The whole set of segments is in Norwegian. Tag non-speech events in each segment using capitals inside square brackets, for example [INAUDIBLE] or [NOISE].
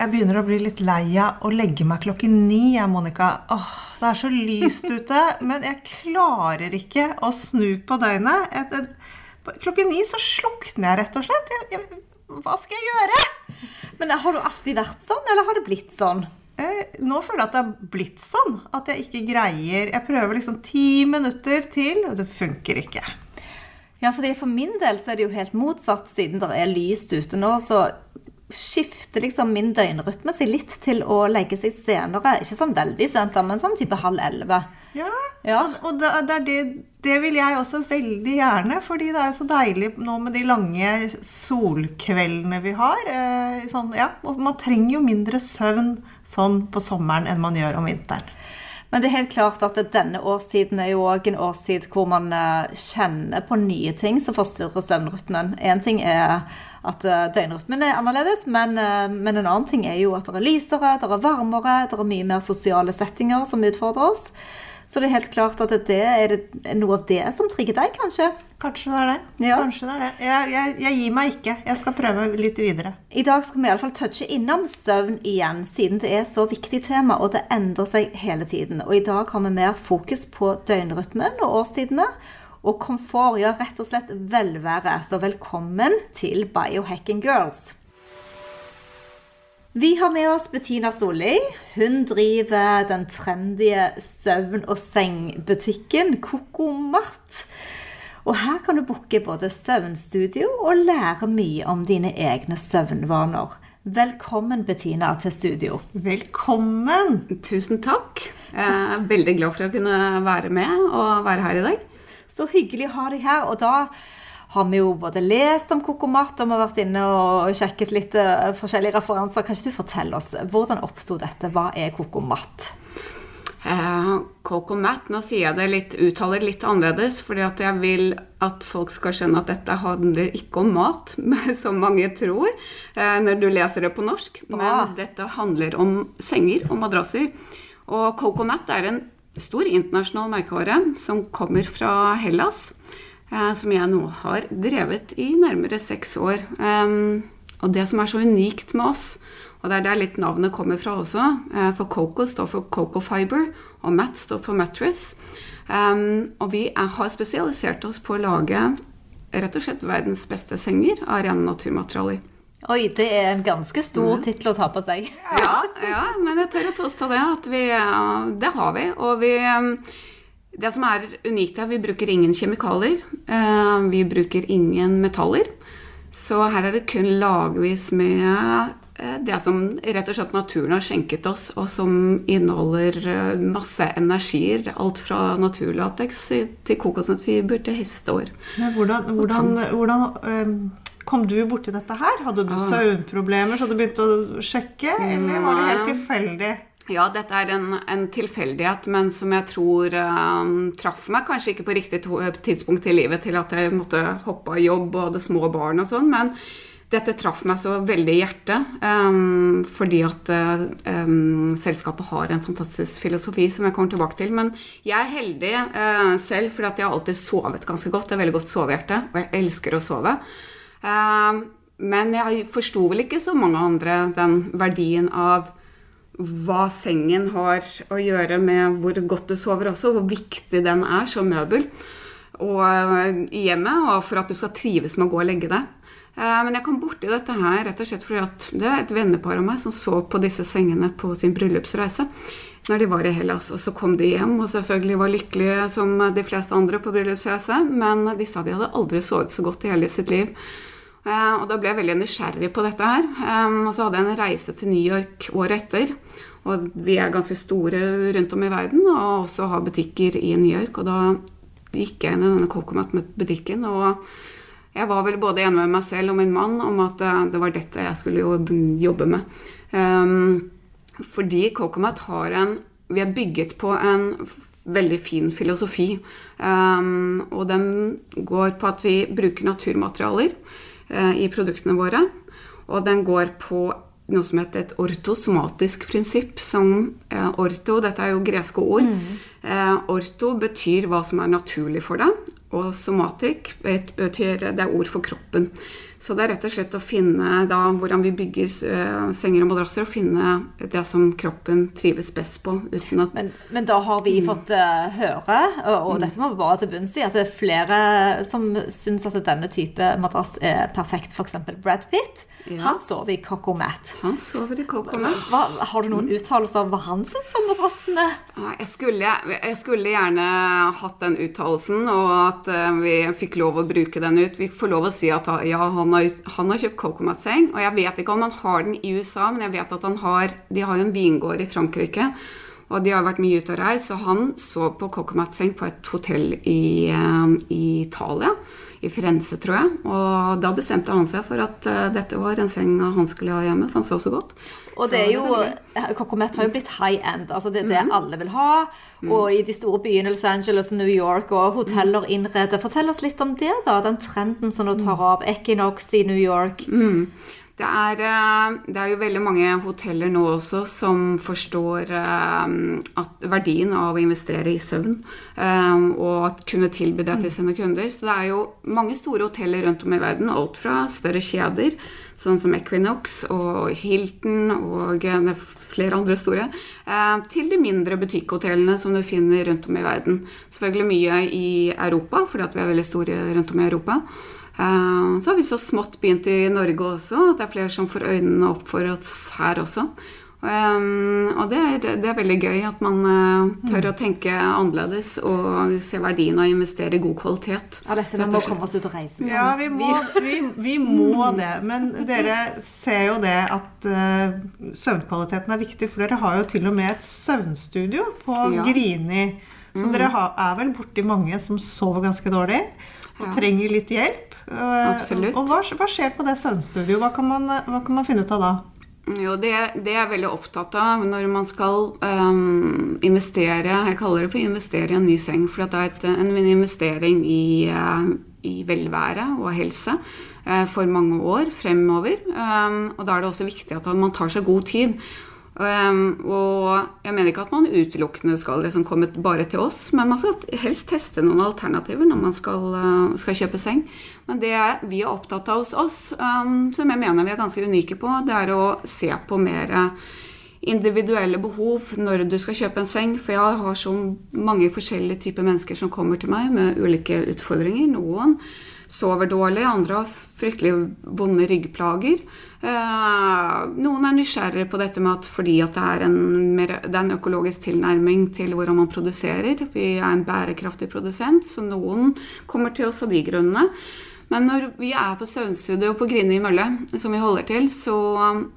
Jeg begynner å bli litt lei av å legge meg klokken ni, jeg, Monica. Åh, det er så lyst ute, [LAUGHS] men jeg klarer ikke å snu på døgnet. Et, et, klokken ni så slukner jeg rett og slett. Jeg, jeg, hva skal jeg gjøre? Men har du alltid vært sånn, eller har det blitt sånn? Eh, nå føler jeg at det har blitt sånn. At jeg ikke greier Jeg prøver liksom ti minutter til, og det funker ikke. Ja, For min del så er det jo helt motsatt. Siden det er lyst ute nå, så skifter liksom min døgnrytme seg litt til å legge seg senere. Ikke sånn veldig sent, men sånn type halv elleve. Ja, ja. og, det, det, det, det, vil jeg også veldig gjerne. Fordi det er så deilig nå med de lange solkveldene vi har. Eh, sånn, ja, og man trenger jo mindre søvn sånn på sommeren enn man gjør om vinteren. Men det er helt klart at denne årstiden er jo òg en årstid hvor man eh, kjenner på nye ting som forstyrrer søvnrytmen. Én ting er at eh, døgnrytmen er annerledes, men, eh, men, en annen ting er jo at det er lysere, det er varmere, det er mye mer sosiale settinger som utfordrer oss. Så det er helt klart at det er noe av det som trigger deg, kanskje? Kanskje det er det. Ja. Kanskje det er det. Jeg, jeg, jeg, gir meg ikke. Jeg skal prøve litt videre. I dag skal vi iallfall touche innom søvn igjen, siden det er så viktig tema, og det endrer seg hele tiden. Og i dag har vi mer fokus på døgnrytmen og årstidene. Og komfort, ja, rett og slett velvære. Så velkommen til Biohacking Girls. Vi har med oss Bettina Solli. Hun driver den trendy søvn- og sengbutikken Kokomat. Og her kan du booke både søvnstudio og lære mye om dine egne søvnvaner. Velkommen, Bettina, til studio. Velkommen! Tusen takk. Jeg er veldig glad for å kunne være med og være her i dag. Så hyggelig å ha deg her. Og da har vi jo både lest om Kokomat og vi har vært inne og sjekket litt uh, forskjellige referanser. Kan ikke du fortelle oss, hvordan oppsto dette? Hva er Kokomat? Eh, Kokomat, nå sier jeg det litt, uttaler litt annerledes, fordi at jeg vil at folk skal skjønne at dette handler ikke om mat, [LAUGHS] som mange tror eh, når du leser det på norsk. Bra. Men dette handler om senger og madrasser. Og Coconut er en stor internasjonal merkevare som kommer fra Hellas. Eh, som jeg nå har drevet i nærmere seks år. og det som er så unikt med oss, og det er der litt navnet kommer fra også, eh, for Coco står for Coco Fiber, og Matt står for Mattress. og vi har spesialisert oss på å lage rett og slett verdens beste senger av rene naturmaterialer. Oi, det er en ganske stor mm. tittel å ta på seg. ja, ja, men jeg tør å påstå det. At vi, det har vi. Og vi det som er unikt her, vi bruker ingen kjemikalier. Eh, vi bruker ingen metaller. Så her er det kun lagvis med eh, det som rett og slett naturen har skjenket oss, og som inneholder eh, masse energier. Alt fra naturlateks til kokosnøttfiber til hestehår. Hvordan, hvordan, hvordan kom du borti dette her? Hadde du søvnproblemer så du begynte å sjekke, eller var det helt tilfeldig? Ja, dette er en, en, tilfeldighet, men som jeg tror um, traff meg. Kanskje ikke på riktig tidspunkt i livet til at jeg måtte hoppe av jobb og hadde små barn og sånn, men dette traff meg så veldig i hjertet. Um, fordi at um, selskapet har en fantastisk filosofi som jeg kommer tilbake til. Men jeg er heldig uh, selv fordi at jeg har alltid sovet ganske godt. Det er veldig godt sovehjerte, og jeg elsker å sove. Um, men jeg forsto vel ikke så mange andre den verdien av hva sengen har å gjøre med hvor godt du sover også, hvor viktig den er som møbel og, eh, i hjemmet, og for at du skal trives med å gå og legge deg. Eh, men jeg kom borti dette her rett og slett fordi at det er et vennepar av meg som så på disse sengene på sin bryllupsreise når de var i Hellas. Og så kom de hjem og selvfølgelig var lykkelige som de fleste andre på bryllupsreise, men de sa de hadde aldri sovet så godt i hele sitt liv. Eh, og da ble jeg veldig nysgjerrig på dette her. Og så hadde jeg en reise til New York året etter. Og vi er ganske store rundt om i verden og også har butikker i New York. Og da gikk jeg inn i denne Cocomat-butikken. Og jeg var vel både enig med meg selv og min mann om at eh, det var dette jeg skulle jobbe med. fordi Cocomat har en Vi er bygget på en veldig fin filosofi. Og den går på at vi bruker naturmaterialer i produktene våre. Og den går på noe som heter et ortosomatisk prinsipp. Som uh, orto, dette er jo greske ord. Mm. Uh, orto betyr hva som er naturlig for deg. Og somatic betyr det er ord for kroppen. Så det er rett og slett å finne da, hvordan vi bygger uh, senger og madrasser, og finne det som kroppen trives best på. uten at... Men, men da har vi fått uh, høre, og, og mm. dette må vi bare til bunns i, at det er flere som syns at denne type madrass er perfekt. F.eks. Brad Pitt. Ja. Han sover i Coco Mat. Han sover i Coco Mat. Har du noen mm. uttalelser om hva han syns om madrassene? Jeg skulle, jeg skulle, gjerne hatt den uttalelsen, og at uh, vi fikk lov å bruke den ut. Vi får lov å si at ja, han han har, han har kjøpt Cocomat-seng, og jeg vet ikke om han har den i USA, men jeg vet at han har De har jo en vingård i Frankrike, og de har vært mye ute og reist, så han så på Cocomat-seng på et hotell i, uh, i Italia i Firenze, tror jeg. Og da bestemte han seg for at uh, dette var en seng han skulle ha hjemme, for han så så godt. Og det er jo, Kokomet har jo blitt high end. altså Det er det mm. alle vil ha. Mm. Og i de store byene Los Angeles og New York og hoteller mm. innreder. Fortell oss litt om det, da. Den trenden som nå tar mm. av. Equinox i New York. Mm. Det er, eh, det er, jo veldig mange hoteller nå også som forstår at verdien av å investere i søvn. Eh, og at kunne tilby det til sine kunder. Så det er jo mange store hoteller rundt om i verden. Alt fra større kjeder, sånn som Equinox og Hilton og flere andre store, til de mindre butikkhotellene som du finner rundt om i verden. Selvfølgelig mye i Europa, fordi vi er veldig store rundt om i Europa. Eh, så har vi så smått begynt i Norge også, at det er flere som får øynene opp for oss her også. Um, og det er, det er, veldig gøy at man uh, tør å tenke annerledes og se verdien av å investere i god kvalitet. Ja, dette med å komme oss ut og reise sammen. Ja, vi må, [LAUGHS] vi, vi må det. Men dere ser jo det at søvnkvaliteten er viktig, for dere har jo til og med et søvnstudio på ja. Grini. Så mm. dere har, er vel borti mange som sover ganske dårlig og ja. trenger litt hjelp. Absolutt. Og hva, hva, skjer på det søvnstudioet? Hva, hva, kan man finne ut av da? Jo, det, det, er jeg veldig opptatt av når man skal um, investere Jeg kaller det for investere i en ny seng. For det er et, en investering i, uh, i velvære og helse uh, for mange år fremover. Um, og da er det også viktig at man tar seg god tid. Um, og jeg mener ikke at man utelukkende skal liksom komme bare til oss, men man skal helst teste noen alternativer når man skal, uh, skal kjøpe seng. Men det vi er opptatt av hos oss, um, som jeg mener vi er ganske unike på, det er å se på mer individuelle behov når du skal kjøpe en seng. For jeg har så mange forskjellige typer mennesker som kommer til meg med ulike utfordringer. Noen sover dårlig, andre har fryktelig vonde ryggplager. Eh, noen er nysgjerrige på dette med at fordi at det er, en, mer, det er en økologisk tilnærming til hvordan man produserer. Vi er en bærekraftig produsent, så noen kommer til oss av de grunnene. Men når vi er på søvnstudio på Grini mølle, som vi holder til, så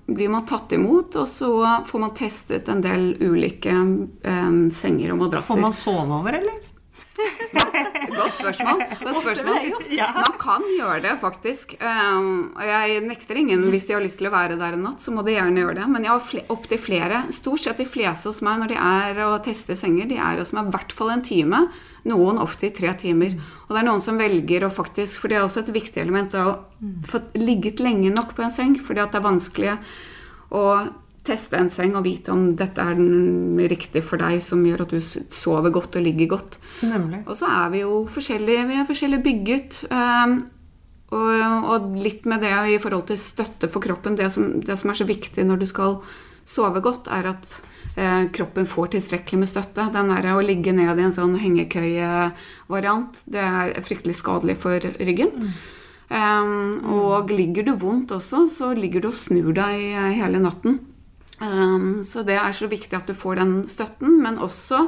blir man tatt imot, og så får man testet en del ulike eh, senger og madrasser. Får man sove over, eller? Godt spørsmål. Godt spørsmål. Man kan gjøre det, faktisk. Um, og jeg nekter ingen hvis de har lyst til å være der en natt, så må de gjerne gjøre det. Men jeg har opptil flere. Stort sett de fleste hos meg når de er og tester senger, de er hos meg i hvert fall en time. Noen opptil tre timer. Og det er noen som velger å faktisk For det er også et viktig element å få ligget lenge nok på en seng, fordi at det er vanskelig å teste en seng og vite om dette er den riktige for deg, som gjør at du sover godt og ligger godt. Nemlig. Og så er vi jo forskjellige. Vi er forskjellig bygget. Um, og, og, litt med det i forhold til støtte for kroppen. Det som, det som er så viktig når du skal sove godt, er at eh, kroppen får tilstrekkelig med støtte. Den der å ligge ned i en sånn hengekøyevariant, det er fryktelig skadelig for ryggen. Mm. Um, og ligger du vondt også, så ligger du og snur deg hele natten. Um, så det er så viktig at du får den støtten, men også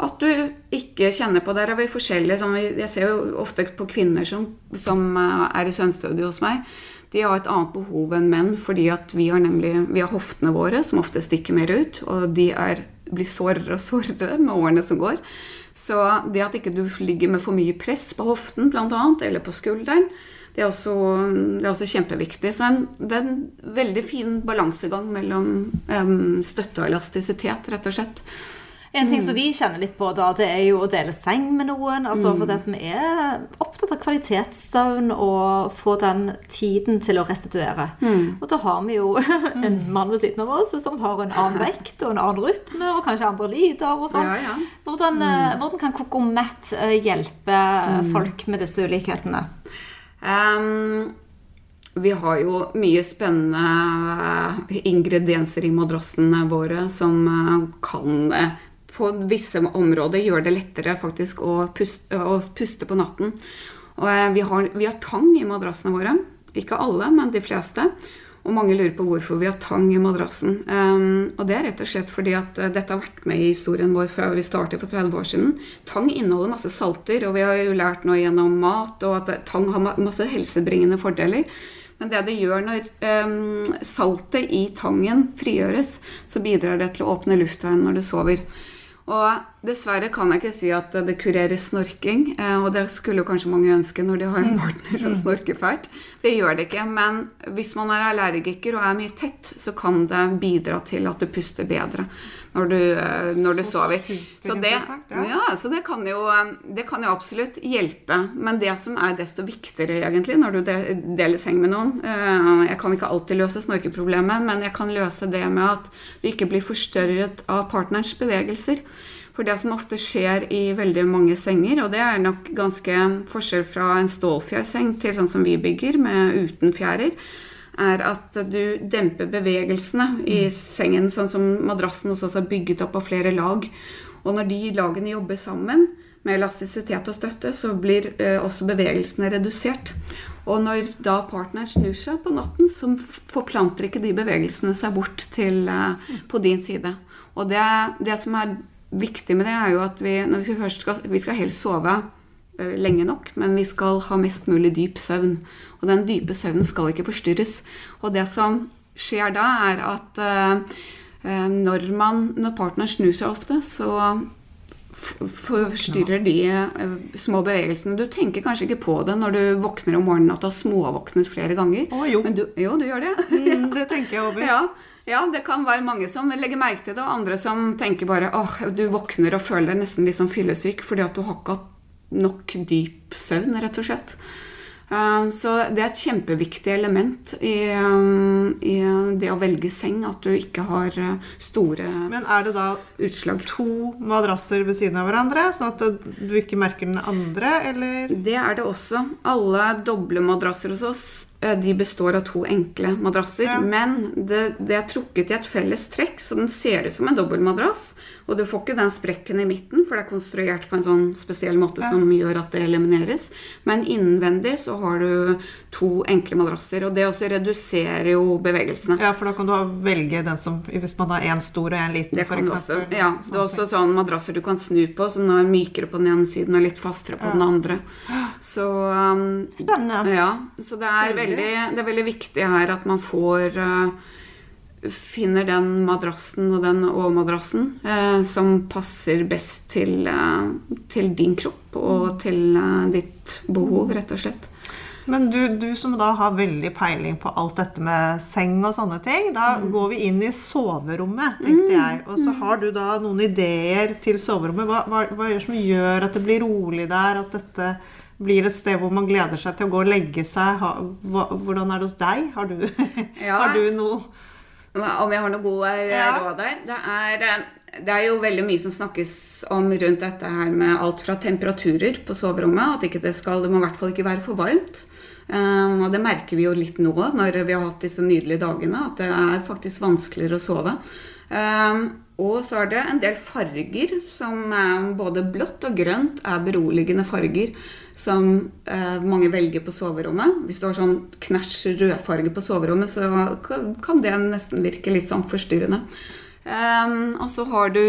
at du ikke kjenner på Der er vi forskjellige. jeg ser jo ofte på kvinner som, som eh, er i søvnstudio hos meg. De har et annet behov enn menn, fordi vi har nemlig vi har hoftene våre som ofte stikker mer ut, og de er, blir sårere og sårere med årene som går. Så det at ikke du ligger med for mye press på hoften, blant annet, eller på skulderen, Det er også, det er også kjempeviktig. Så en, det er en veldig fin balansegang mellom um, støtte og elastisitet, rett og slett. En ting Mm. som vi kjenner litt på da, det er jo å dele seng med noen. altså For at vi er opptatt av kvalitetssøvn og få den tiden til å restituere. Mm. Og da har vi jo [LAUGHS] en mann ved siden av oss som har en annen vekt og en annen rytme og kanskje andre lyder og sånn. Ja, ja. Hvordan, mm. hvordan kan Kokomet eh, hjelpe eh, folk med disse ulikhetene? Um, vi har jo mye spennende ingredienser i madrassene våre som eh, kan eh, på visse områder gjør det lettere faktisk å puste, å puste på natten. Og eh, vi har, vi har tang i madrassene våre. Ikke alle, men de fleste. Og mange lurer på hvorfor vi har tang i madrassen. Um, og det er rett og slett fordi at eh, dette har vært med i historien vår fra vi startet for 30 år siden. Tang inneholder masse salter, og vi har jo lært nå gjennom mat og at tang har masse helsebringende fordeler. Men det det gjør når um, saltet i tangen frigjøres, så bidrar det til å åpne luftveien når du sover. Og dessverre kan jeg ikke si at det kurerer snorking, eh, og det skulle kanskje mange ønske når de har en partner som snorker fælt. Det gjør det ikke, men hvis man er allergiker og er mye tett, så kan det bidra til at du puster bedre når du, eh, når du sover. Så det, ja. ja, så det kan, jo, eh, det kan jo absolutt hjelpe. Men det som er desto viktigere egentlig når du deler seng med noen eh, Jeg kan ikke alltid løse snorkeproblemet, men jeg kan løse det med at du ikke blir forstørret av partnerens bevegelser. For det som ofte skjer i veldig mange senger, og det er nok ganske forskjell fra en stålfjærseng til sånn som vi bygger, med uten fjærer, er at du demper bevegelsene i sengen, sånn som madrassen hos oss er bygget opp av flere lag. Og når de lagene jobber sammen med elastisitet og støtte, så blir eh, også bevegelsene redusert. Og når da partneren snur seg på natten, så forplanter ikke de bevegelsene seg bort til, eh, på din side. Og det, det som er viktig med det, er jo at vi, når vi først skal, vi skal helst sove lenge nok, men vi skal ha mest mulig dyp søvn. Og den dype søvnen skal ikke forstyrres. Og det som skjer da, er at eh, eh, når, man, når partner snur seg ofte, så forstyrrer de eh, små bevegelsene. Du tenker kanskje ikke på det når du våkner om morgenen at du har småvåknet flere ganger. Å, jo. Men du, jo, du gjør det. Mm, det tenker jeg over. [LAUGHS] Ja, ja, det kan være mange som legger merke til det, og andre som tenker bare åh, du våkner og føler deg nesten litt sånn fyllesyk fordi at du har ikke hatt nok dyp søvn, rett og slett. Eh, Så det er et kjempeviktig element i, um, i det å velge seng, at du ikke har store utslag. Men er det da utslag. to madrasser ved siden av hverandre, sånn at du ikke merker den andre, eller? Det er det også. Alle doble madrasser hos oss eh, de består av to enkle madrasser. Ja. Men det, det er trukket i et felles trekk, så den ser ut som en dobbeltmadrass. Og du får ikke den sprekken i midten, for det er konstruert på en sånn spesiell måte som gjør at det elimineres. Men innvendig så har du to enkle madrasser, og det også reduserer jo bevegelsene. Ja, for da kan du velge den som Hvis man har én stor og én liten, Det for kan du også. Ja, det er også sånn madrasser du kan snu på, så den er mykere på den ene siden og litt fastere på den andre. Så um, Spennende. Ja, så det er veldig, det er veldig viktig her at man får uh, Finner den madrassen og den overmadrassen uh, som passer best til, uh, til din kropp og til uh, ditt behov, rett og slett. Men du, du som da har veldig peiling på alt dette med seng og sånne ting, da Mm. går vi inn i soverommet, tenkte jeg. Og så har du da noen ideer til soverommet. Hva, hva, hva gjør som gjør at det blir rolig der? At dette blir et sted hvor man gleder seg til å gå og legge seg? Hvordan er det hos deg? Har du, [LAUGHS] Ja. har du noe Om jeg har noe gode eh, Ja. råd der? Det er, eh, det er jo veldig mye som snakkes om rundt dette her med alt fra temperaturer på soverommet. At ikke det skal, det må i hvert fall ikke være for varmt. Um, og det merker vi jo litt nå når vi har hatt disse nydelige dagene, at det er faktisk vanskeligere å sove. Um, og så er det en del farger som eh, både blått og grønt er beroligende farger som eh, mange velger på soverommet. Hvis du har sånn knæsj rødfarge på soverommet, så kan- det nesten virke litt sånn forstyrrende. Um, og så har du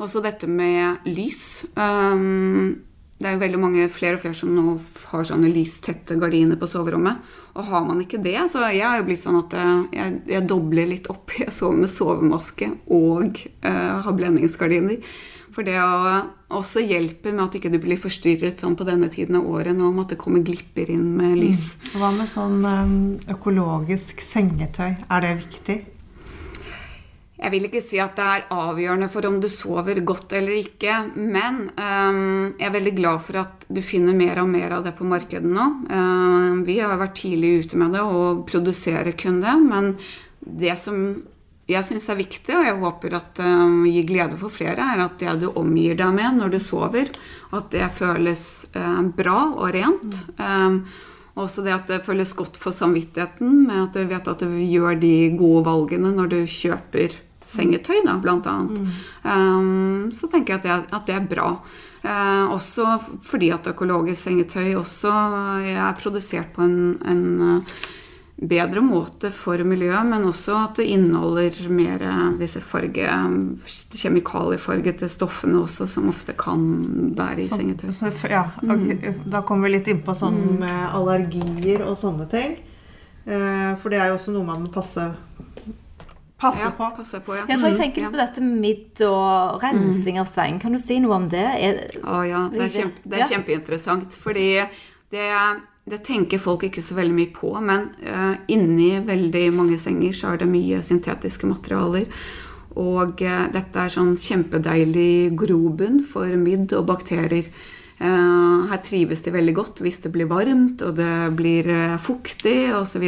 også dette med lys. Um, det er jo veldig mange flere og flere som nå har sånne lystette gardiner på soverommet. Og har man ikke det, så jeg har jo blitt sånn at eh, jeg, jeg dobler litt opp. [LAUGHS] Jeg sover med sovemaske og eh, har blendingsgardiner. For det også hjelper med at ikke du blir forstyrret sånn på denne tiden av året nå, med at det kommer glipper inn med lys. Hva med sånn um, økologisk sengetøy? Er det viktig? Jeg vil ikke si at det er avgjørende for om du sover godt eller ikke, men um, jeg er veldig glad for at du finner mer og mer av det på markedet nå. Um, vi har vært tidlig ute med det og produserer kun det, men det som jeg syns er viktig, og jeg håper at um, gir glede for flere, er at det du omgir deg med når du sover, at det føles uh, bra og rent. Um, også det at det føles godt for samvittigheten, med at du vet at du gjør de gode valgene når du kjøper sengetøy, da, blant annet. Mm. Um, så tenker jeg at det, at det er bra. Uh, også fordi at økologisk sengetøy også er produsert på en, en uh, bedre måte for miljøet, men også at det inneholder mer disse farge, kjemikaliefargete stoffene også, som ofte kan være i så, sengetøy. Så, ja, mm. Da kommer vi litt inn på sånn mm. med allergier og sånne ting. For det er jo også noe man må passe Passe ja, på. Passe på ja. ja. for jeg mm, tenker mm, på dette midd og rensing av seng. Kan du si noe om det? Er, å ja, det er, kjempe, det er ja. kjempeinteressant. Fordi det, det, tenker folk ikke så veldig mye på. Men uh, inni veldig mange senger så er det mye syntetiske materialer. Og uh, dette er sånn kjempedeilig grobunn for midd og bakterier. Eh, her trives de veldig godt hvis det blir varmt og det blir eh, fuktig osv.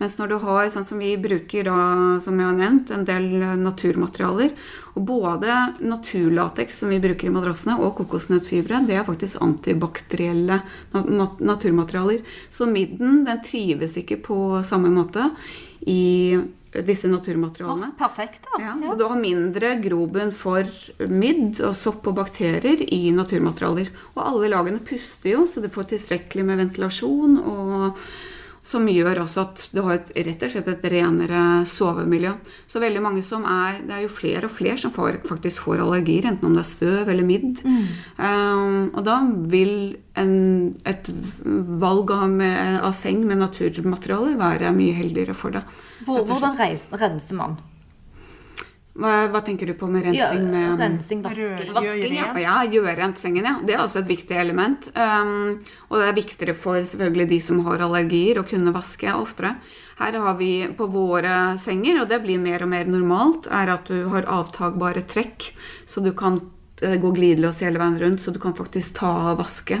Mens når du har, sånn som vi bruker, da, som jeg har nevnt, en del naturmaterialer Og både naturlateks, som vi bruker i madrassene, og kokosnøttfibre, det er faktisk antibakterielle naturmaterialer. Så midden den trives ikke på samme måte i disse naturmaterialene. Oh, perfekt da. Ja, ja. Så du har mindre grobunn for midd og sopp og bakterier i naturmaterialer. Og alle lagene puster jo, så du får tilstrekkelig med ventilasjon. og som gjør også at du har et, rett og slett et renere sovemiljø. Så veldig mange som er Det er jo flere og flere som får, faktisk får allergier, enten om det er støv eller midd. Mm. Um, og da vil en, et valg av, med, av, seng med naturmateriale være mye heldigere for deg. Hvordan renser man? Hva, hva, tenker du på med rensing? Ja, rensing, vasking. vasking ja. ja, gjøre rent sengen, ja. Det er også et viktig element. Um, og det er viktigere for selvfølgelig de som har allergier, å kunne vaske oftere. Her har vi på våre senger, og det blir mer og mer normalt, er at du har avtagbare trekk. Så du kan eh, gå glidelås hele veien rundt, så du kan faktisk ta og vaske.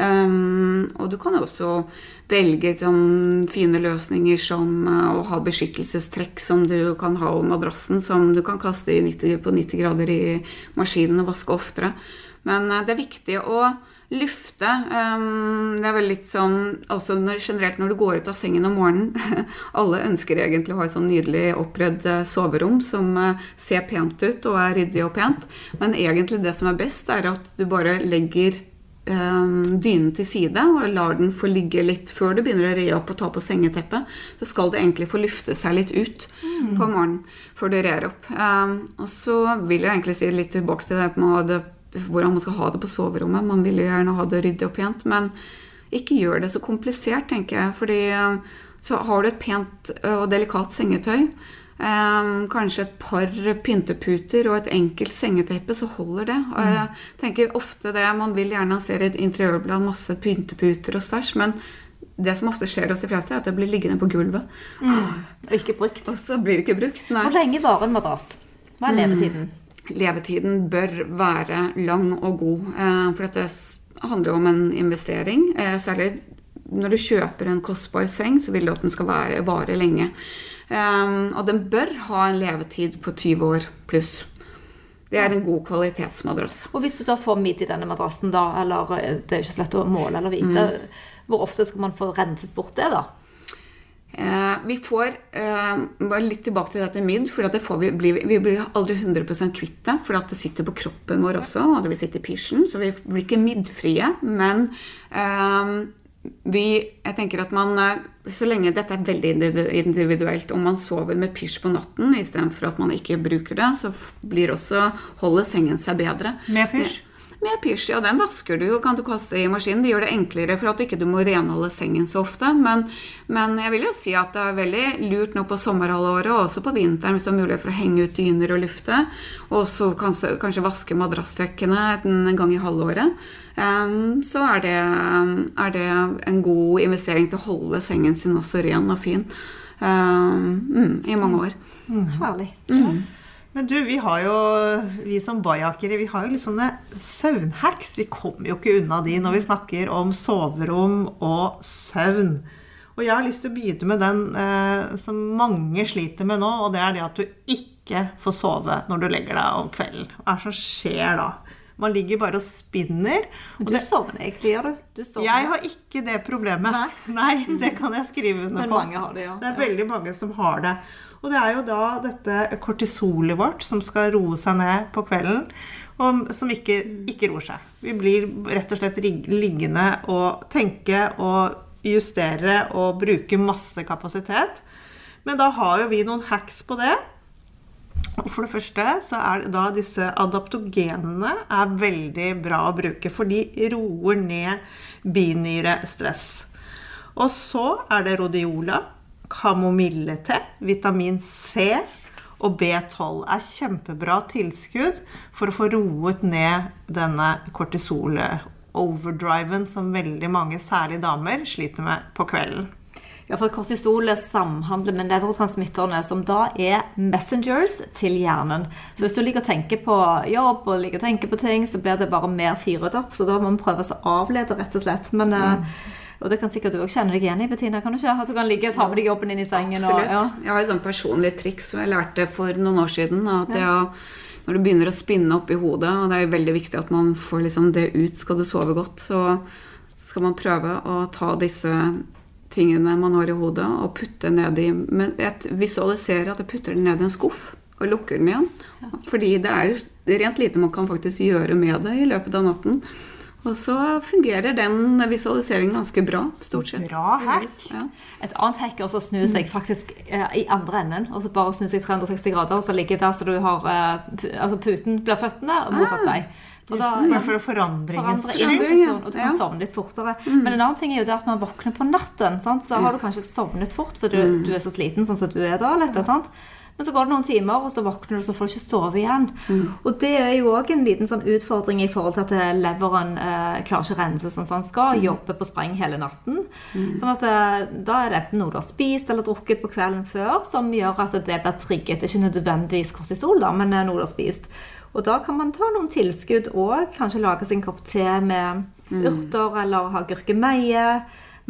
Um, og du kan også velge sånn fine løsninger som uh, å ha beskyttelsestrekk som du kan ha om madrassen, som du kan kaste 90, på 90 grader i maskinen og vaske oftere. Men uh, det er viktig å lufte. Um, det er vel litt sånn også når, generelt når du går ut av sengen om morgenen [LAUGHS] Alle ønsker egentlig å ha et sånn nydelig oppredd uh, soverom som ser pent ut og er ryddig og pent. Men egentlig det som er best, er at du bare legger Ehm, dynen til side og lar den få ligge litt før du begynner å re opp og ta på sengeteppet. Så skal det egentlig få lufte seg litt ut mm. på morgenen før du rer opp. Um, og så vil jeg egentlig si litt tilbake til det med det, hvordan man skal ha det på soverommet. Man vil jo gjerne ha det ryddig og pent, men ikke gjør det så komplisert, tenker jeg. fordi så har du et pent og delikat sengetøy Um, kanskje et par pynteputer og et enkelt sengeteppe, så holder det. Og jeg mm. tenker ofte det, Man vil gjerne se et interiørblad, masse pynteputer og stæsj, men det som ofte skjer hos de fleste, er at det blir liggende på gulvet. Mm. Og ikke brukt. Og så blir det ikke brukt, nei. Hvor lenge varer en madrass? Hva er levetiden? Mm. Levetiden bør være lang og god. Uh, for dette handler jo om en investering. Uh, særlig når du kjøper en kostbar seng, så vil du at den skal være, vare lenge. Um, og den bør ha en levetid på 20 år pluss. Det er en god kvalitetsmadrass. Og hvis du da får midt i denne madrassen, da, eller eh, det er jo ikke så lett å måle eller vite, mm. hvor ofte skal man få renset bort det, da? Eh, vi får eh, bare litt tilbake til dette midd, for det vi, blir, vi blir aldri 100 kvitt det. For det sitter på kroppen vår også, og det vil sitte i pysjen. Så vi blir ikke middfrie. Men eh, vi, jeg tenker at man eh, Så lenge dette er veldig individuelt, om man sover med pysj på natten istedenfor at man ikke bruker det, så blir også holder sengen seg bedre. Med pysj? Med pysj. Ja, den vasker du og kan du kaste i maskinen. Det gjør det enklere for at du ikke må renholde sengen så ofte. Men, men, jeg vil jo si at det er veldig lurt nå på sommerhalvåret og også på vinteren hvis du har mulighet for å henge ut dyner og lufte. Og så kanskje, kanskje vaske madrasstrekkene en gang i halvåret. Um, så er det, er det, en god investering til å holde sengen sin også ren og fin um, mm, i mange år. Mm. Herlig. Mm. Men du, vi har jo, vi som bajakere, vi har jo litt sånne søvnhacks. Vi kommer jo ikke unna de når vi snakker om soverom og søvn. Og jeg har lyst til å begynne med den eh, som mange sliter med nå, og det er det at du ikke får sove når du legger deg om kvelden. Hva er det som skjer da? Man ligger bare og spinner. Og du det, sovner egentlig, gjør du? du sovner. Jeg har ikke det problemet. Nei. Nei det kan jeg skrive under på. Men mange har det, ja. Det er veldig mange som har det. Og det er jo da dette kortisolet vårt som skal roe seg ned på kvelden, og som ikke, ikke roer seg. Vi blir rett og slett liggende og tenke og justere og bruke masse kapasitet. Men da har jo vi noen hacks på det. Og for det første så er da disse adaptogenene er veldig bra å bruke, for de roer ned binyrestress. Og så er det rodiola kamomillete, vitamin C og B12 er kjempebra tilskudd for å få roet ned denne kortisol-overdriven som veldig mange, særlig damer, sliter med på kvelden. Ja, for Kortisol samhandler med nevrotransmitterne, som da er messengers til hjernen. Så hvis du ligger og tenker på jobb og ligger og tenker på ting, så blir det bare mer fyret opp. Så da må man prøve å avlede, rett og slett. Men mm. Og det kan sikkert du òg kjenne deg igjen i, Bettina. kan du ikke? At du kan ligge og ta med deg jobben inn i sengen. Absolutt. Og, ja. Jeg har et sånt personlig triks som jeg lærte for noen år siden. at ja. Når du begynner å spinne opp i hodet, og det er jo veldig viktig at man får liksom det ut skal du sove godt, så skal man prøve å ta disse tingene man har i hodet, og putte ned i Men jeg visualiserer at jeg putter den ned i en skuff og lukker den igjen. Fordi det er jo rent lite man kan faktisk gjøre med det i løpet av natten. Og så fungerer den visualiseringen ganske bra, stort sett. Bra hack. Ja. Et annet hack er å snu seg faktisk eh, i andre enden. og så Bare snu seg 360 grader, og så ligge der så du har eh, Altså puten blir føttene, og motsatt ah. vei. Og da, ja, for forandringens skyld. Og du kan sovne litt fortere. Mm. Men en annen ting er jo det at man våkner på natten. Sant? Så har du kanskje sovnet fort fordi du, mm. du, er så sliten sånn som du er da. Litt, sant? Men så går det noen timer, og så våkner du, og så får du ikke sove igjen. Mm. Og det er jo òg en liten sånn utfordring i forhold til at leveren eh, klarer ikke å rense sånn som den skal. Mm. Jobbe på spreng hele natten. Mm. Sånn at eh, da er det enten noe du har spist eller drukket på kvelden før, som gjør at det blir trigget. Det er ikke nødvendigvis kortisol, da, men noe du har spist. Og da kan man ta noen tilskudd òg. Kanskje lage sin kopp te med mm. urter, eller ha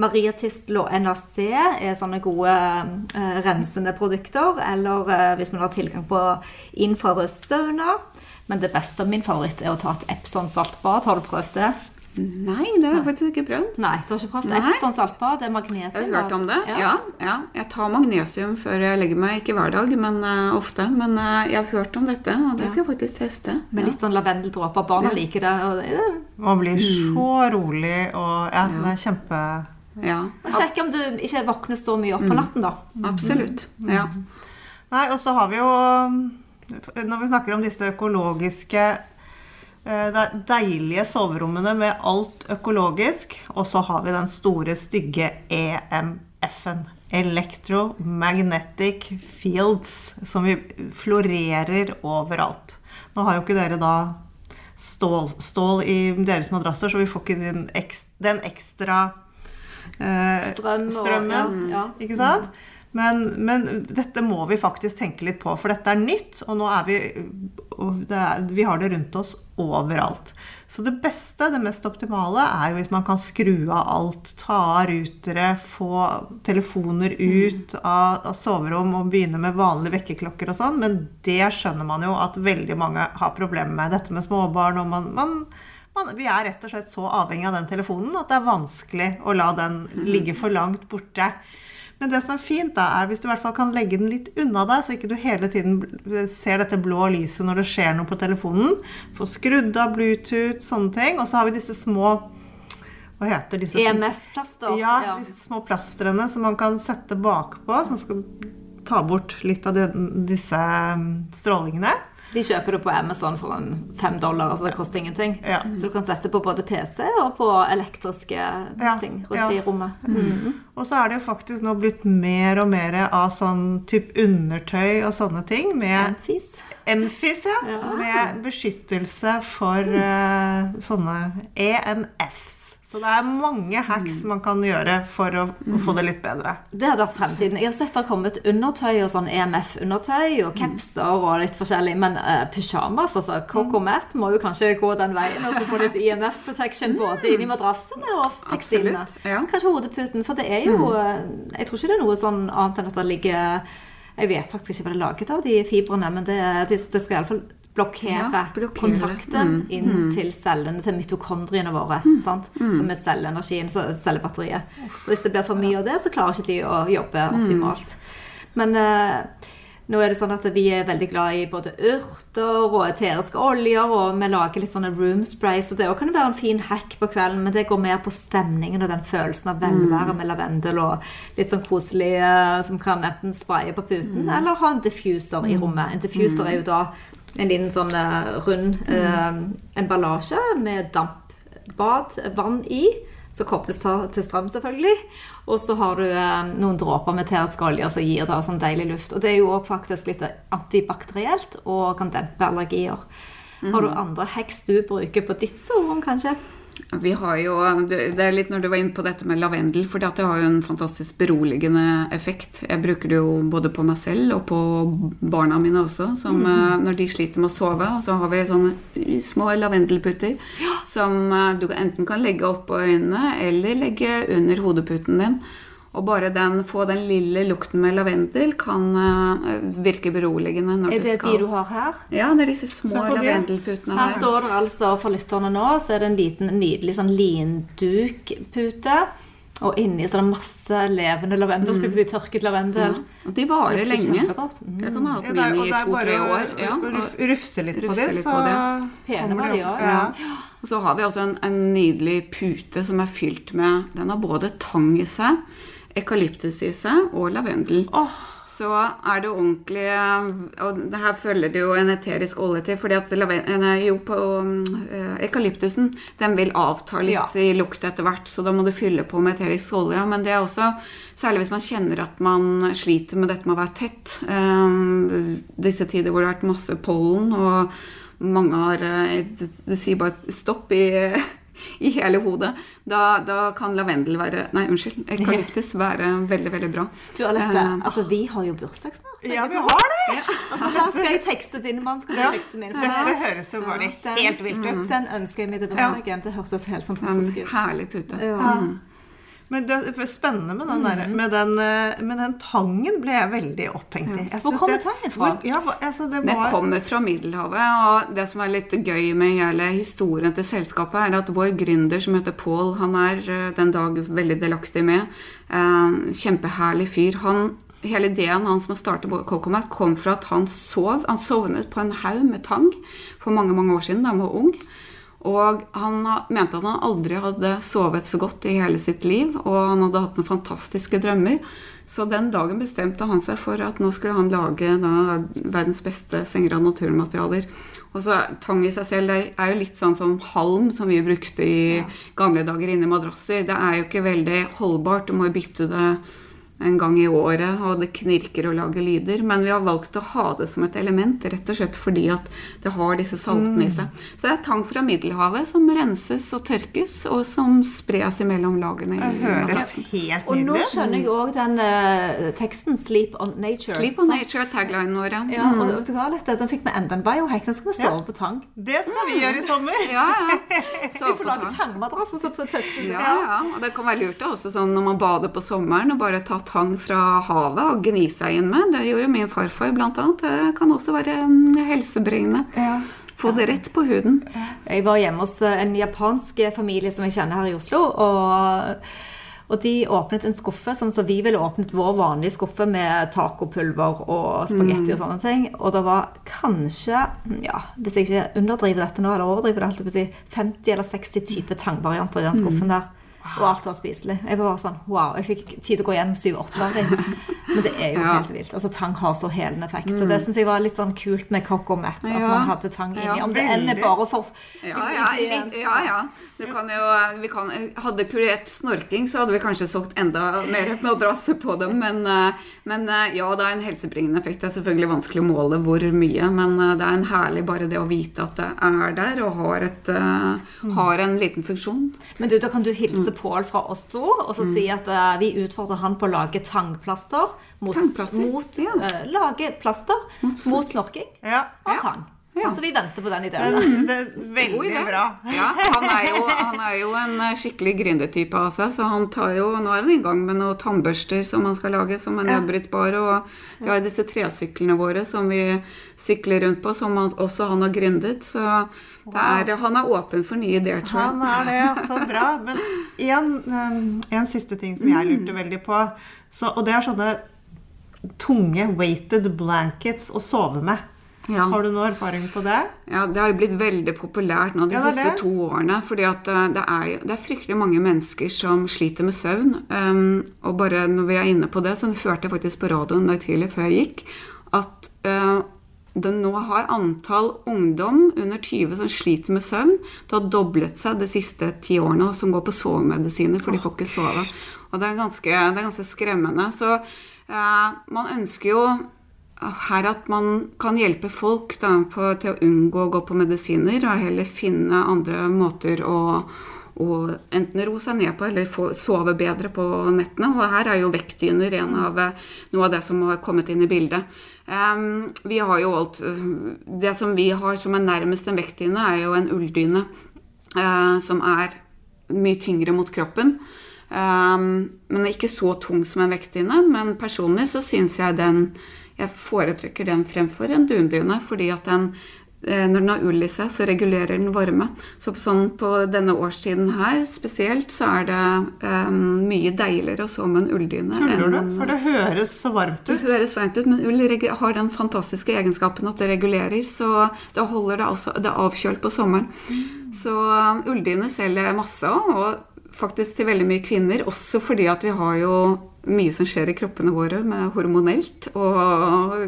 gurkemeie. Mariatistel og NAC er sånne gode eh, rensende produkter. Eller eh, hvis man har tilgang på infrarød sauna. Men det beste, min favoritt, er å ta et Epson saltbad. Har du prøvd det? Nei, det har jeg faktisk ikke prøvd. Nei, du har ikke prøvd Nei. Epson saltbad? Det er magnesium. Jeg har hørt om det. Ja. Ja, ja. Jeg tar magnesium før jeg legger meg. Ikke hver dag, men uh, ofte. Men uh, jeg har hørt om dette, og det skal jeg faktisk teste. Med litt sånn lavendeldråper. Barna liker det. Og det, det. Man blir så rolig, og ja, det er kjempe ja. Og sjekk om du ikke våkner så mye opp på mm. natten, da. Absolutt. Mm. Ja. Nei, og så har vi jo Når vi snakker om disse økologiske eh, deilige soverommene med alt økologisk, og så har vi den store, stygge EMF-en. Electromagnetic Fields, som vi florerer overalt. Nå har jo ikke dere da stål, stål i deres madrasser, så vi får ikke den ekstra, den ekstra eh, Strøm og, strømmen. Ja. Ikke sant? Men, men, dette må vi faktisk tenke litt på, for dette er nytt. Og nå er vi er, Vi har det rundt oss overalt. Så det beste, det mest optimale, er jo hvis man kan skru av alt. Ta av rutere, få telefoner ut av, av soverom og begynne med vanlige vekkerklokker og sånn. Men det skjønner man jo at veldig mange har problemer med. Dette med småbarn og man, man man, vi er rett og slett så avhengig av den telefonen at det er vanskelig å la den ligge for langt borte. Men det som er fint, da, er hvis du i hvert fall kan legge den litt unna deg, så ikke du hele tiden ser dette blå lyset når det skjer noe på telefonen. Få skrudd av Bluetooth, sånne ting. Og så har vi disse små hva heter disse? EMF-plaster. Ja, ja, disse små plastrene som man kan sette bakpå, som skal ta bort litt av de, disse mm, strålingene. De kjøper det på Amazon for en fem dollar, altså det koster ingenting. Ja. Så du kan sette på både PC og på elektriske ting rundt ja. i rommet. Mm. Og så er det jo faktisk nå blitt mer og mer av sånn type undertøy og sånne ting med Enfis. Enfis. Ja. Med beskyttelse for uh, sånne EMFs. Så det er mange hacks man kan gjøre for å, å få det litt bedre. Det hadde vært fremtiden. Jeg har sett det har kommet undertøy og sånn EMF-undertøy og capser og litt forskjellig, men uh, pysjamas, altså Coco Matt må jo kanskje gå den veien og så få litt EMF protection både inni madrassene og tekstilene. Ja. Kanskje hodeputen, for det er jo eh, Jeg tror ikke det er noe sånn annet enn at det ligger Jeg vet faktisk ikke hva det er laget av, de fibrene, men det, det, det skal iallfall blokkere, Ja, blokkere. kontakten inn til cellene, til mitokondriene våre. Sant? Som er cellenergien, så cellebatteriet. Så hvis det blir for mye av det, så klarer ikke de å jobbe optimalt. Men eh, nå er det sånn at vi er veldig glad i både urter og eteriske oljer, og vi lager litt sånne room spray, så det òg kan være en fin hack på kvelden, men det går mer på stemningen og den følelsen av velvære med lavendel og litt sånn koselig eh, som kan enten spraye på puten, eller ha en diffuser i rommet. En diffuser er jo da en liten sånn eh, rund mm. emballasje med dampbad, vann i, som kobles til strøm selvfølgelig. Og så har du eh, noen dråper med eterisk olje som gir det sånn deilig luft. Og det er jo òg faktisk litt antibakterielt og kan dempe allergier. Har du andre heks du bruker på ditt soverom, kanskje? Vi har jo, Det er litt når du var inne på dette med lavendel, for det har jo en fantastisk beroligende effekt. Jeg bruker det jo både på meg selv og på barna mine også, som, mm. når de sliter med å sove. Og så har vi sånne små lavendelputter som eh, du enten kan legge oppå øynene eller legge under hodeputen din. Og bare den, få den lille lukten med lavendel kan uh, virke beroligende når Er du det skal de du har her? Ja, det er disse små lavendelputene Her her. står det altså for lytterne nå, så er det en liten, nydelig sånn lindukpute. Og inni så er det masse levende lavendel, mm. tørket lavendel. Og de varer Det lenge. Mm. Jeg kan ha hatt Ja, det er- mine i to-tre år. Ja, og, Rufse litt på det, litt så på det. Pene var det de òg. Ja. og så har vi også en, en nydelig pute som er fylt med Den har både tang i seg, eukalyptus i seg og lavendel. Så er det ordentlig Og det her følger det jo en eterisk olje til, fordi at eh, jo på eh, eukalyptusen den vil avta litt Ja. i lukt etter hvert, så da må du fylle på med eterisk olje. Men det er også, særlig hvis man kjenner at man sliter med dette med å være tett, Um, disse tider hvor det har vært masse pollen, og mange har Det, det sier bare stopp i [LAUGHS] i hele hodet. Da, da kan lavendel være Nei, unnskyld. Eukalyptus være veldig, veldig bra. Du, Alette, uh, altså vi har jo bursdag snart. Ja, vi har det! Altså, her skal jeg tekste din mann, skal du Ja. tekste min. for Dette det- høres jo bare helt vilt ut. Den ønsker jeg meg til bursdagen. Det hørtes helt fantastisk ut. En herlig pute. Ja. Men det er spennende med den, der, med den, eh, med den tangen ble jeg veldig opphengt i. Hvor kom kommer det- tangen fra? Hvor, ja, altså, det Den var, kommer fra Middelhavet, og det som er litt gøy med hele historien til selskapet, er at vår gründer som heter Paul, han er eh, den dag veldig delaktig med. Eh, kjempeherlig fyr. Han, hele ideen hans med å starte Cocomat kom fra at han sov. Han sovnet på en haug med tang for mange, mange år siden da han var ung. Og han mente at han aldri hadde sovet så godt i hele sitt liv, og han hadde hatt noen fantastiske drømmer. Så den dagen bestemte han seg for at nå skulle han lage da, verdens beste senger av naturmaterialer. Og så Tang i seg selv det er jo litt sånn som halm som vi brukte i gamle dager inni madrasser. Det er jo ikke veldig holdbart. Du må bytte det en gang i året, og det knirker og lager lyder. Men vi har valgt å ha det som et element, rett og slett fordi at det har disse saltene i seg. Så det er tang fra Middelhavet som renses og tørkes, og som spres imellom lagene i det høres madrassen. helt Og nå skjønner jeg òg den uh, teksten 'Sleep on Nature'. Sleep on nature er taglinen vår, ja. Ja, og vet du hva, dette, Den fikk vi enda en biohack. Nå skal vi sove på tang. Det skal vi gjøre i sommer. Ja, ja. [LAUGHS] Vi Sove får på lage tang. tangmadrasser, så får vi teste. Ja, ja, og det kan være lurt også sånn når man bader på sommeren og bare ta tang fra havet og gni seg inn med. Det gjorde min farfar blant annet. Det kan også være helsebringende. helsebringende. Få det rett på huden. Jeg var hjemme hos eh, en japansk familie som jeg kjenner her i Oslo. og... Og de åpnet en skuffe som så vi ville åpnet vår vanlige skuffe med tacopulver og spagetti og sånne ting. Og det var kanskje, ja, hvis jeg ikke underdriver dette nå, eller overdriver det, holdt jeg på å si, 50 eller 60 typer tangvarianter i den skuffen der. Og alt var spiselig. Jeg var bare sånn wow. Jeg fikk tid til å gå hjem syv-åtte av dem. [LAUGHS] Men det er jo Ja. helt vilt. Altså Tang har så helende effekt. Så det syns jeg var litt sånn kult med Cocomet. At Ja. man hadde tang inni. Om det enn er bare for Ja, ja, litt, ja, ja. Kan jo, vi kan, hadde kurert snorking, så hadde vi kanskje solgt enda mer madrasser på dem. Men, eh, men eh, ja, det er en helsebringende effekt. Det er selvfølgelig vanskelig å måle hvor mye, men eh, det er en herlig bare det å vite at det er der og har, et, eh, har en liten funksjon. Men du, da kan du Mm. hilse Pål fra Oslo, og så si at uh, vi utfordrer han på å lage tangplaster. Mot, Tangplaster? mot Ja. uh, Lage plaster mot, snorking Ja. av Ja. tang. Ja. Så vi venter på den Det, ideen. det er veldig idé. bra. Ja, han er jo, han er jo en eh, skikkelig gründertype av seg, så han tar jo Nå er han i gang med noen tannbørster som han skal lage, som er nedbrytbare. Og vi har disse tresyklene våre som vi sykler rundt på, som han, også han har gründet. Så det er, han er åpen for nye ideer, tror jeg. Han er det, så bra. Men en, en siste ting som jeg lurte veldig på, så, og det er sånne tunge weighted blankets å sove med. Ja. Har du noe erfaring på det? Ja, Det har jo blitt veldig populært nå de Ja, siste det. to årene. fordi at eh, det er, jo- det er fryktelig mange mennesker som sliter med søvn. Um, og bare når vi er inne på det, så hørte jeg faktisk på radioen i dag tidlig før jeg gikk, at uh, det nå har antall ungdom under 20 som sliter med søvn, det har doblet seg de siste ti årene, og som går på sovemedisiner, for de får ikke sove. Og det er ganske, det er ganske skremmende. Så uh, man ønsker jo her at man kan hjelpe folk da, på, til å unngå å gå på medisiner, og heller finne andre måter å, å enten ro seg ned på eller få, sove bedre på nettene. Og her er jo vektdyner en av eh, noe av det som har kommet inn i bildet. Um, vi har jo alt eh, Det som vi har som er nærmest en vektdyne, er jo en ulldyne uh, som er mye tyngre mot kroppen. Um, men ikke så tung som en vektdyne. Men personlig så syns jeg den Jeg foretrekker den fremfor en dundyne, fordi at den eh, når den har ull i seg, så regulerer den varme. Så på, sånn, på denne årstiden her spesielt, så er det um, mye deiligere å sove med en ulldyne. Tuller du? en- For det høres så varmt det høres varmt ut, men ull har den fantastiske egenskapen at det regulerer, så da holder det altså Det avkjølt på sommeren. Så um, ulldyner selger masse av, og faktisk til veldig mye kvinner, også fordi at vi har jo mye som skjer i kroppene våre med hormonelt, og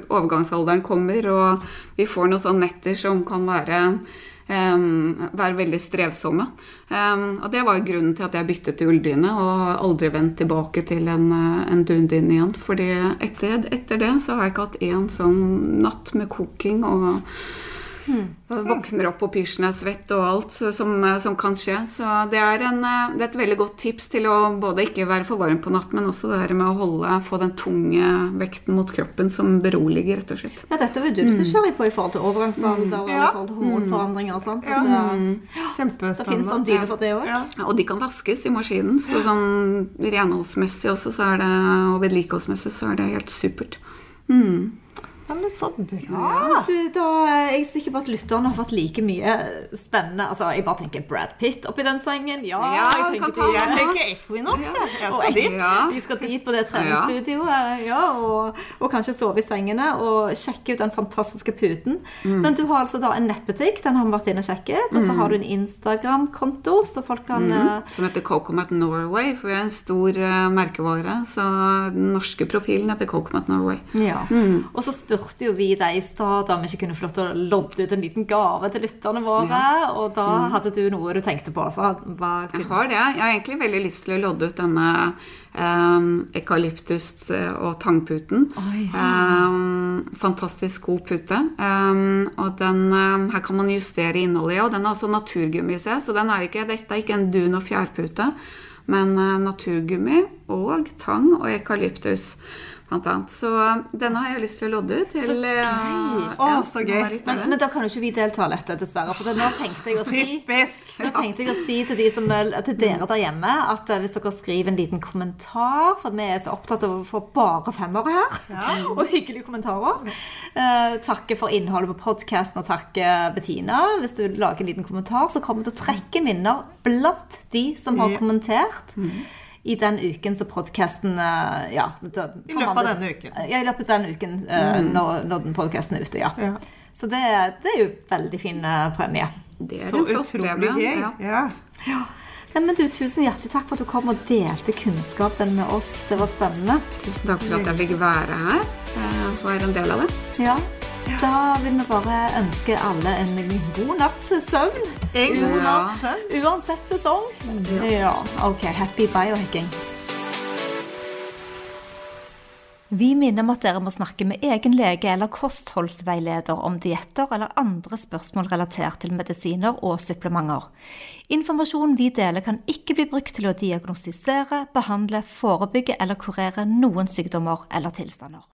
overgangsalderen kommer, og vi får noen sånne netter som kan være um, være veldig strevsomme. Um, og det var grunnen til at jeg byttet til ulldyne og aldri vendt tilbake til en, en dundyne igjen. fordi etter, etter det så har jeg ikke hatt én sånn natt med koking og og Våkner opp og pysjen er svett og alt som, som kan skje. Så det er, en, eh, det er et veldig godt tips til å både ikke være for varm på natt, men også det der med å holde, få den tunge vekten mot kroppen som beroliger, rett og slett. Ja, dette var du du nysgjerrig på i forhold til overgangsalder og i Ja. forhold til hormonforandringer og sånt. Ja. At, eh, Kjempespennende. Det finnes sånn dyne for det òg. Ja, og de kan vaskes i maskinen, så sånn renholdsmessig også, så er det, og vedlikeholdsmessig så er det helt supert. Mm. Ja, men så bra. Du, da er jeg sikker på at lytterne har fått like mye spennende Altså, jeg bare tenker Brad Pitt oppi den sengen. Ja, Ja, jeg du kan tenker ta Jeg tenker Equinox, jeg. Jeg Og skal dit. Ja. Vi skal dit på det treningsstudioet, ja, og, og kanskje sove i sengene og sjekke ut den fantastiske puten. Mm. Men du har altså da en nettbutikk, den har vi vært inne og sjekket, og så har du en Instagram-konto, så folk kan mm. Som heter Cocomat Norway, for vi er en stor eh, merkevare. Så den norske profilen heter Cocomat Norway. Ja. Mm. Og så spurte jo vi deg i stad om vi ikke kunne få lov til å lodde ut en liten gave til lytterne våre, og da Mm. hadde du noe du tenkte på. Jeg har det. Jeg har egentlig veldig lyst til å lodde ut denne um, eukalyptus- og tangputen. Oi. Um, fantastisk god pute. Um, og den, her kan man justere innholdet i, og den har også naturgummi. Så den er ikke, dette er ikke en dun- og fjærpute, men uh, naturgummi og tang og eukalyptus. Blant annet. Så denne har jeg lyst til å lodde ut. Til, gøy. uh, Å, så gøy. Men, men da kan jo ikke vi delta dette, dessverre. For nå tenkte jeg å si. Nå tenkte jeg å si til, de som, til dere der hjemme at eh, hvis dere skriver en liten kommentar For vi er så opptatt av å få bare femmere her, [LAUGHS] og hyggelige kommentarer. Eh, takke for innholdet på podkasten og takke Bettina. Hvis du lager en liten kommentar, så kommer vi til å trekke minner blant de som har Ja. kommentert. I den uken så podkasten ja, da- I løpet av denne uken. Ja, i løpet av den uken mm. når, når den podkasten er ute, ja. Ja. Så det, det er jo veldig fin eh, premie. Det er Så utrolig gøy. Ja. Ja. Ja, men du, Tusen hjertelig takk for at du kom og delte kunnskapen med oss. Det var spennende. Tusen takk for at jeg fikk være her eh, og være en del av det. Ja, Da vil vi bare ønske alle en god natts søvn. En god Ja. natt søvn. Uansett sesong. Ja, ok. Happy biohacking. Vi minner om at dere må snakke med egen lege eller kostholdsveileder om dietter eller andre spørsmål relatert til medisiner og supplementer. Informasjonen vi deler kan ikke bli brukt til å diagnostisere, behandle, forebygge eller kurere noen sykdommer eller tilstander.